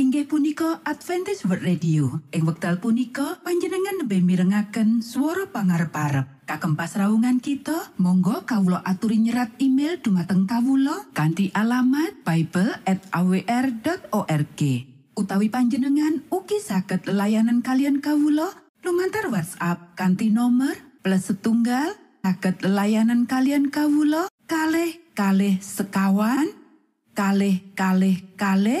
inggih punika Adventist World Radio. Ing wekdal punika panjenengan lebih mirengaken suara pangarep-arep. Kagem pasraungan kita Monggo Kawulo aturi nyerat email dumateng Kawulo kanti alamat Bible at awr.org utawi panjenengan uki saged layanan kalian Kawulo lumantar WhatsApp kanti nomor plus setunggal saged layanan kalian Kawulo kalh kalh sekawan kalh kalh kalh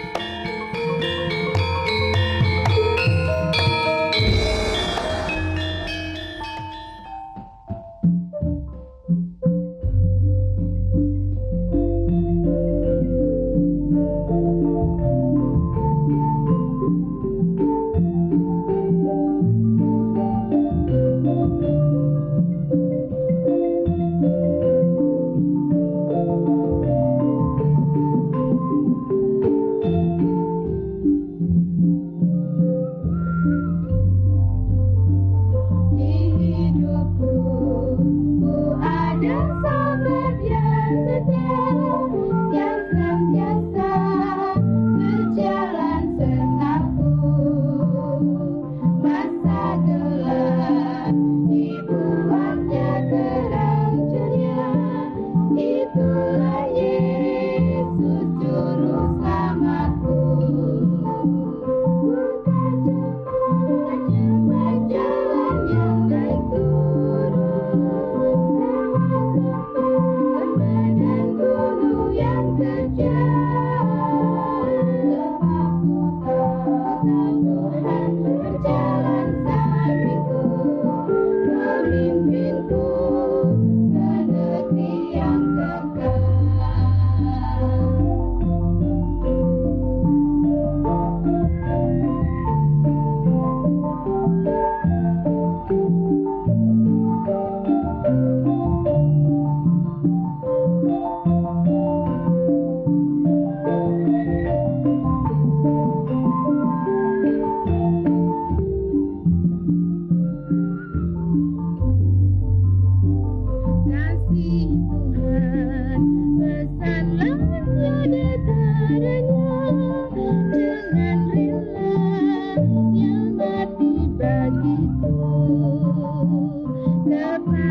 the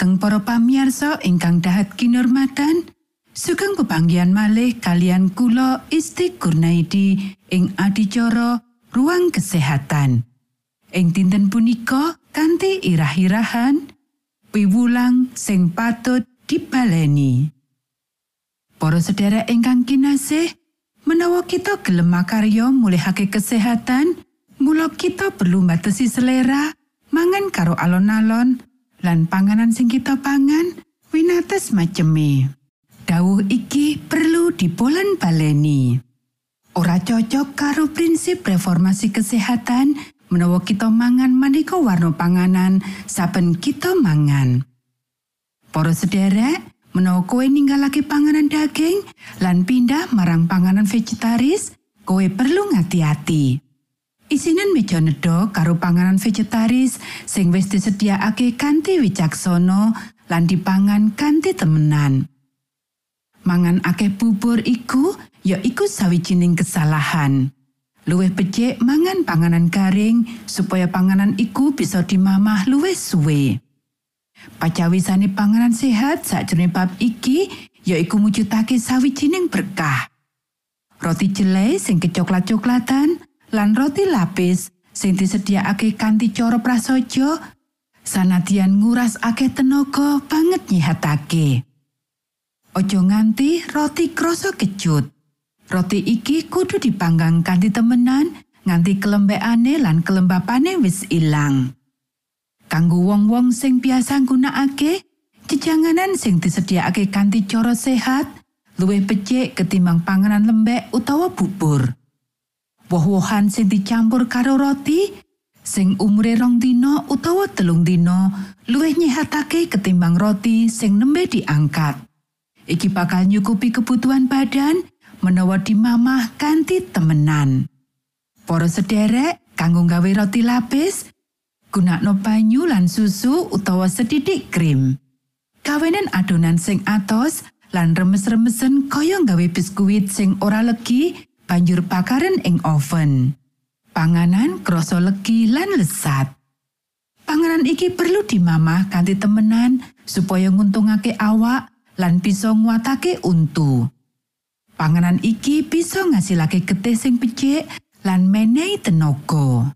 Dumateng para pamiarsa ingkang dahat kinormatan sugeng pepanggian malih kalian kula Isti Kurnaidi ing adicara ruang kesehatan. Ing dinten punika kanthi irah-irahan piwulang sing patut dibaleni. Para sedherek ingkang kinasih menawa kita gelem makarya mulihake kesehatan mula kita perlu batasi selera mangan karo alon-alon lan panganan sing kita pangan winates maceme. Dawuh iki perlu dipolen baleni. Ora cocok karo prinsip reformasi kesehatan menawa kita mangan maneka warna panganan saben kita mangan. Para sederek, menawa kowe ninggalake panganan daging lan pindah marang panganan vegetaris, kowe perlu ngati-hati. Isinen meja nedha karo panganan vegetaris sing wis disediakake kanthi wicaksana lan dipangan kanthi temenan. Mangan akeh bubur iku ya iku sawijining kesalahan. Luwih becik mangan panganan garing supaya panganan iku bisa dimamah luwih suwe. Pacawisane panganan sehat sakjroning bab iki ya iku mujudake sawijining berkah. Roti jelai sing kecoklat-coklatan, lan roti lapis sing disediakake kanthi cara prasaja sanadyan nguras akeh tenaga banget nyihatake. Ojo nganti roti krasa kecut. Roti iki kudu dipanggang kanthi temenan nganti kelembekane lan kelembapane wis ilang. Kanggo wong-wong sing biasa nggunakake jejanganan sing disediakake kanthi cara sehat luwih becik ketimbang panganan lembek utawa bubur. Woh-wohan sing dicampur karo roti sing umure rong dina utawa telung dina luwih nyehatake ketimbang roti sing nembe diangkat iki bakal nyukupi kebutuhan badan menawa dimamah kanthi temenan Para sederek, kanggo gawe roti lapis, gunakno banyu lan susu utawa sedidik krim. Kawenen adonan sing atos lan remes-remesen kaya gawe biskuit sing ora legi banjur bakaren ing oven. Panganan krasa legi lan lesat. Panganan iki perlu dimamah kanthi temenan supaya nguntungake awak lan bisa nguatake untu. Panganan iki bisa ngasilake getih sing becik lan menehi tenaga.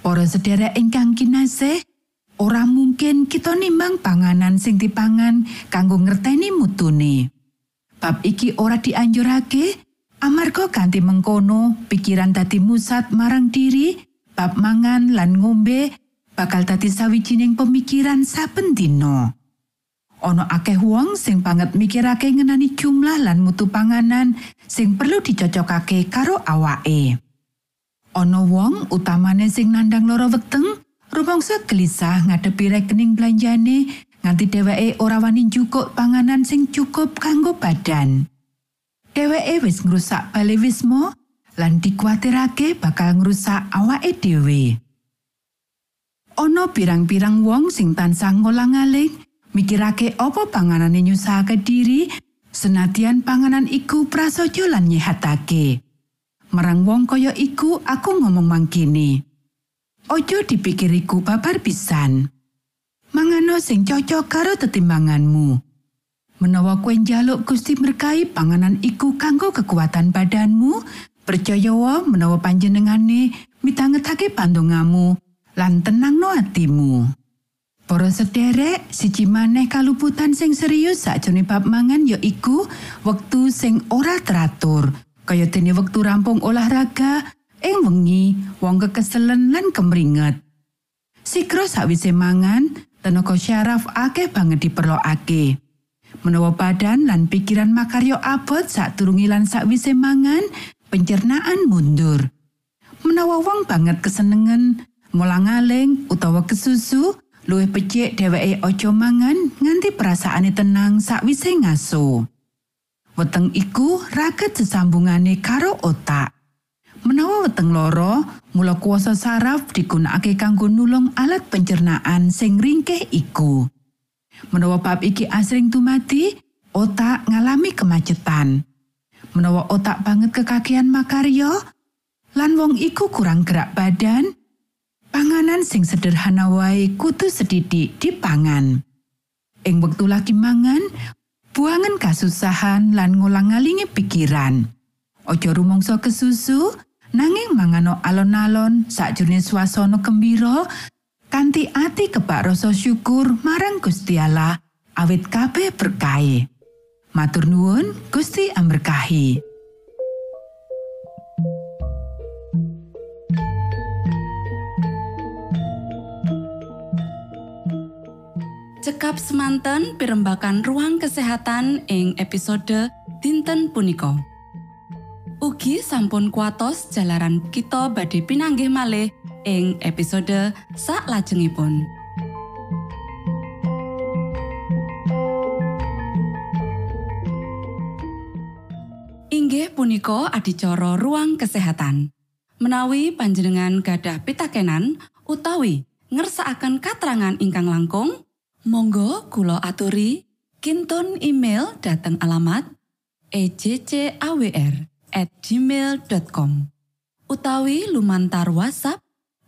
Para sedherek ingkang kinasih, ora mungkin kita nimbang panganan sing dipangan kanggo ngerteni mutune. Bab iki ora dianjurake amarga ganti mengkono pikiran dadi musat marang diri, bab mangan lan ngombe bakal dadi sawijining pemikiran saben dina. Ana akeh wong sing banget mikirake ngenani jumlah lan mutu panganan sing perlu dicocokake karo awake. Ana wong utamane sing nandang loro weteng, rumangsa gelisah ngadepi rekening belanjane nganti dheweke ora wani njukuk panganan sing cukup kanggo badan. Dheweke wis ngrusak balewismo lan dikuatirake bakal ngrusak awake dhewe. Ana pirang-pirang wong sing tansah ngolang-aling mikirake apa panganane nyusahake diri senadyan panganan iku prasaja lan nyehatake. Marang wong kaya iku aku ngomong mangkini. Ojo dipikiriku babar pisan. Mangano sing cocok karo tetimbanganmu. Menawa kue njaluk Gusti merkai panganan iku kanggo kekuatan badanmu, percaya wa menawa panjenengane mitangetake pandongamu lan tenangno atimu. Para sederek, siji maneh kaluputan sing serius sakjroning bab mangan ya iku wektu sing ora teratur. kaya dene wektu rampung olahraga ing wengi wong kekeselen lan kemringet sikro sawise mangan tenaga syaraf akeh banget diperlokake menawa badan lan pikiran makaryo abot sak turungi lan sakwise mangan pencernaan mundur menawa wong banget kesenengan molang-aling utawa kesusu luwih becik dheweke aja mangan nganti perasaane tenang sakwise ngaso. Weteng iku raket sesambungane karo otak. Menawa weteng loro, mula kuasa saraf digunakake kanggo nulung alat pencernaan sing ringkeh iku. Menawa bab iki asring tumati, otak ngalami kemacetan. Menawa otak banget kekakian makaryo, lan wong iku kurang gerak badan, panganan sing sederhana wae kudu sedidik dipangan. Ing wektu lagi mangan, buangan kasusahan lan ngolang-alingi pikiran. Ojo rumangsa kesusu, nanging mangano alon-alon sakjroning swasana gembira kanthi ati kebak rasa syukur marang Gusti Allah awit kabeh berkahi. Matur nuwun, Gusti amberkahi. Cekap semanten pimbakan ruang kesehatan ing episode dinten punika. Ugi sampun kuatos jalaran kita badhe pinanggih malih ing episode sak lajengipun. Inggih punika adicara ruang kesehatan. Menawi panjenengan gadah pitakenan utawi ngersaakan katerangan ingkang langkung, Monggo Kulo aturi Kinton email dateng alamat ejcawr@ gmail.com utawi lumantar WhatsApp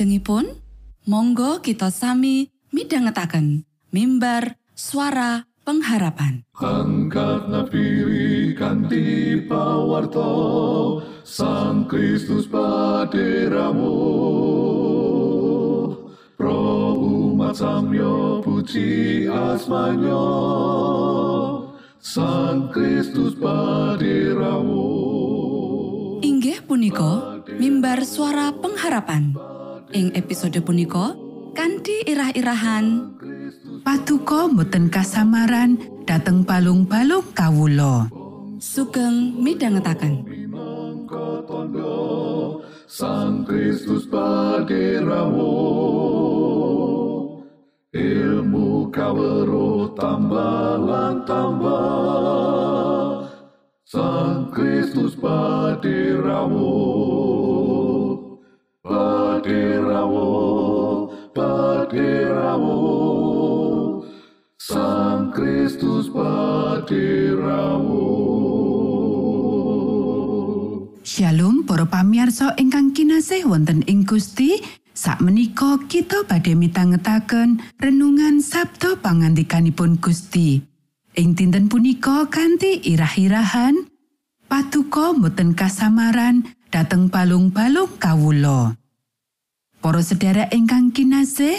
pitu Saklajengipun, monggo kita sami midhangetaken mimbar suara pengharapan. Angkat nafiri kanti pawarto Sang Kristus paderamu Pro umat samyo puji asmanyo Sang Kristus paderamu Inggih punika mimbar suara pengharapan. Ing episode punika kanthi irah-irahan Patuko mboten kasamaran dateng balung-balung kawulo. sugeng midhangetaken. tondo Sang Kristus paderamu ilmu kawero tambah tambah Sang Kristus paderamu paderamu paderamu Sang Kristus paderamu Shalom para pamirsa ingkang kinasih wonten ing Gusti. Sakmenika kita badhe mitangetaken renungan Sabda pangandikanipun Gusti. Ing dinten punika kanthi irah-irahan Patuko mboten kasamaran dateng balung-balung kawulo. Para sedherek ingkang kinasih,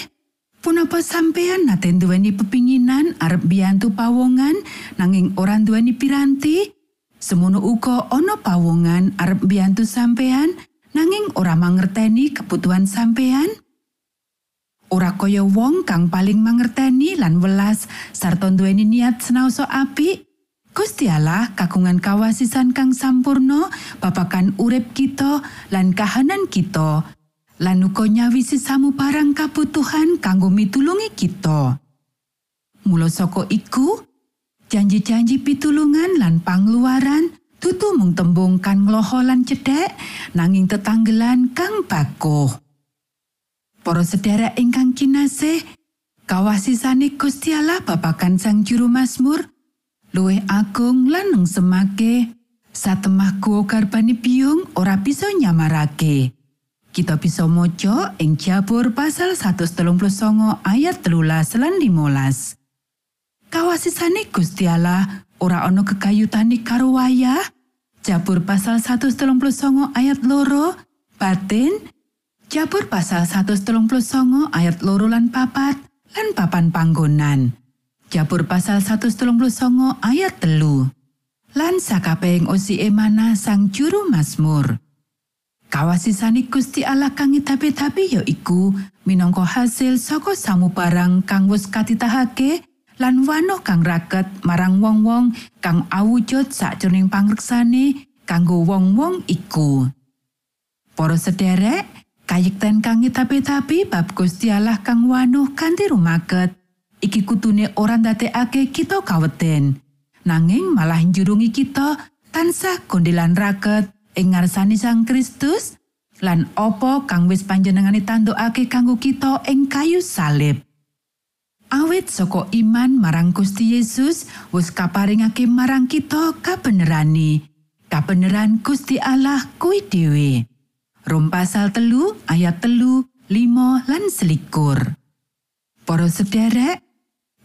punapa sampeyan nate duweni pepinginan arep biyantu pawongan nanging ora duweni piranti? Semono uga ana pawongan arep mbiyantu sampeyan nanging ora mangerteni kebutuhan sampeyan. Ora kaya wong kang paling mangerteni lan welas sarta duweni niat senaosa apik. Gusti Allah kagungan kawasisan kang sampurno babakan urip kita lan kahanan kita lan uga nyawisi samu barang kabutuhan kanggo mitulungi kita. Mula saka iku, janji-janji pitulungan lan pangluaran tutu mung tembung kan ngloho lan cedhek nanging tetanggelan kang bakuh. Para sedherek ingkang kinasih, kawasisane Gusti Allah babakan Sang Juru Mazmur luwih agung lan nengsemake satemah guwa garbane biyung ora bisa nyamarake. Kita bisa maca ing Jabur pasal 139 ayat 13 lan 15. Kawasisane Gusti Allah ora ana kekayutane karo wayah. Jabur pasal 139 ayat loro batin Jabur pasal 139 ayat loro lan papat lan papan panggonan. Jabur pasal 139 ayat telu. Lan sakabehing osi emana sang juru Mazmur. Kawasisane Gusti Allah kang tapi-tapi ya iku minangka hasil saka samubarang kang wis katitahake lan wano kang raket marang wong-wong kang awujud sakjroning pangreksane kanggo wong-wong iku. Para sederek, kayekten kang tapi-tapi bab Gusti Allah kang wano kanthi rumaket iki kutune ora ndadekake kita kaweden nanging malah njurungi kita tansah gondelan raket ing ngarsane Sang Kristus lan opo kang wis panjenengane tandukake kanggo kita ing kayu salib? Awit saka iman marang Gusti Yesus wis kaparingake marang kita kabenerane kabeneran Gusti Allah kuwi dhewe. Rom pasal telu ayat telu 5 lan selikur. Para sederek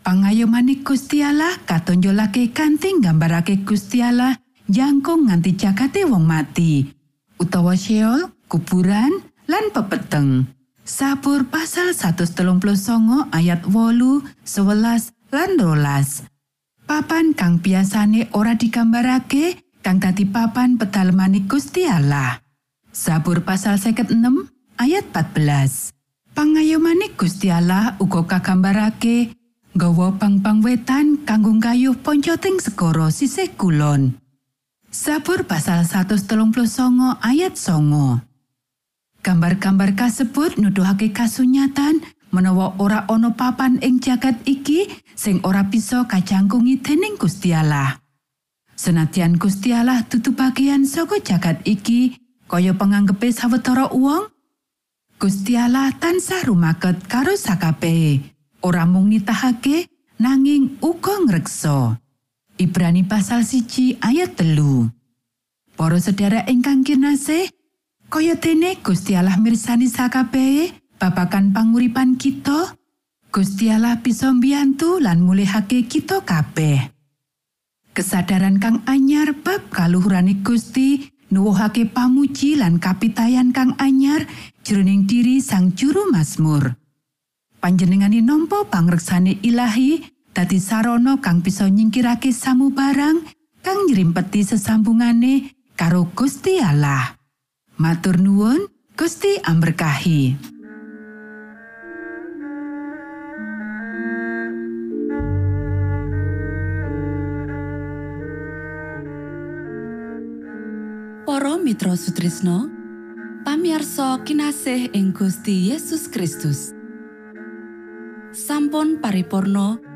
Pangayomane Gusti Allah katonjolake kanthi nggambarake Gusti Allah jangkung nganti jagate wong mati utawa Sheol, kuburan lan pepeteng. Sabur pasal 139 ayat wolu, 11 lan 12. Papan kang biasane ora digambarake kang dadi papan pedalemane Gusti Allah. Sabur pasal 56 ayat 14. Pangayomane Gusti Allah uga kagambarake nggawa pang-pang wetan kanggo kayuh poncoting segara sisih kulon. Sabur pasal 139 ayat songo. Gambar-gambar kasebut nuduhake kasunyatan menawa ora ana papan ing jagat iki sing ora bisa kacangkungi dening Gusti Allah. Senadyan Gusti Allah dudu bagian saka jagat iki kaya penganggepe sawetara uwong, Gusti Allah tansah rumaket karo sakabehe, ora mung nitahake nanging uga ngreksa. Ibrani pasal siji ayat telu. Para sedherek ingkang kinasih, Kaya dene Gusti Allah mirsani sakabehe babagan panguripan kita, Gusti Allah bisa mbiyantu lan mulihake kita kabeh. Kesadaran kang anyar bab kaluhurane Gusti nuwuhake pamuji lan kapitayan kang anyar jroning diri sang juru Mazmur. Panjenengane nampa pangreksane ilahi dadi sarana kang bisa nyingkirake samubarang kang nyrimpeti sesambungane karo Gusti Allah. Matur nuwun, Gusti amberkahi. Para Mitra Sutrisno pamiarsa kinasih ing Gusti Yesus Kristus sampun paripurno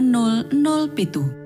00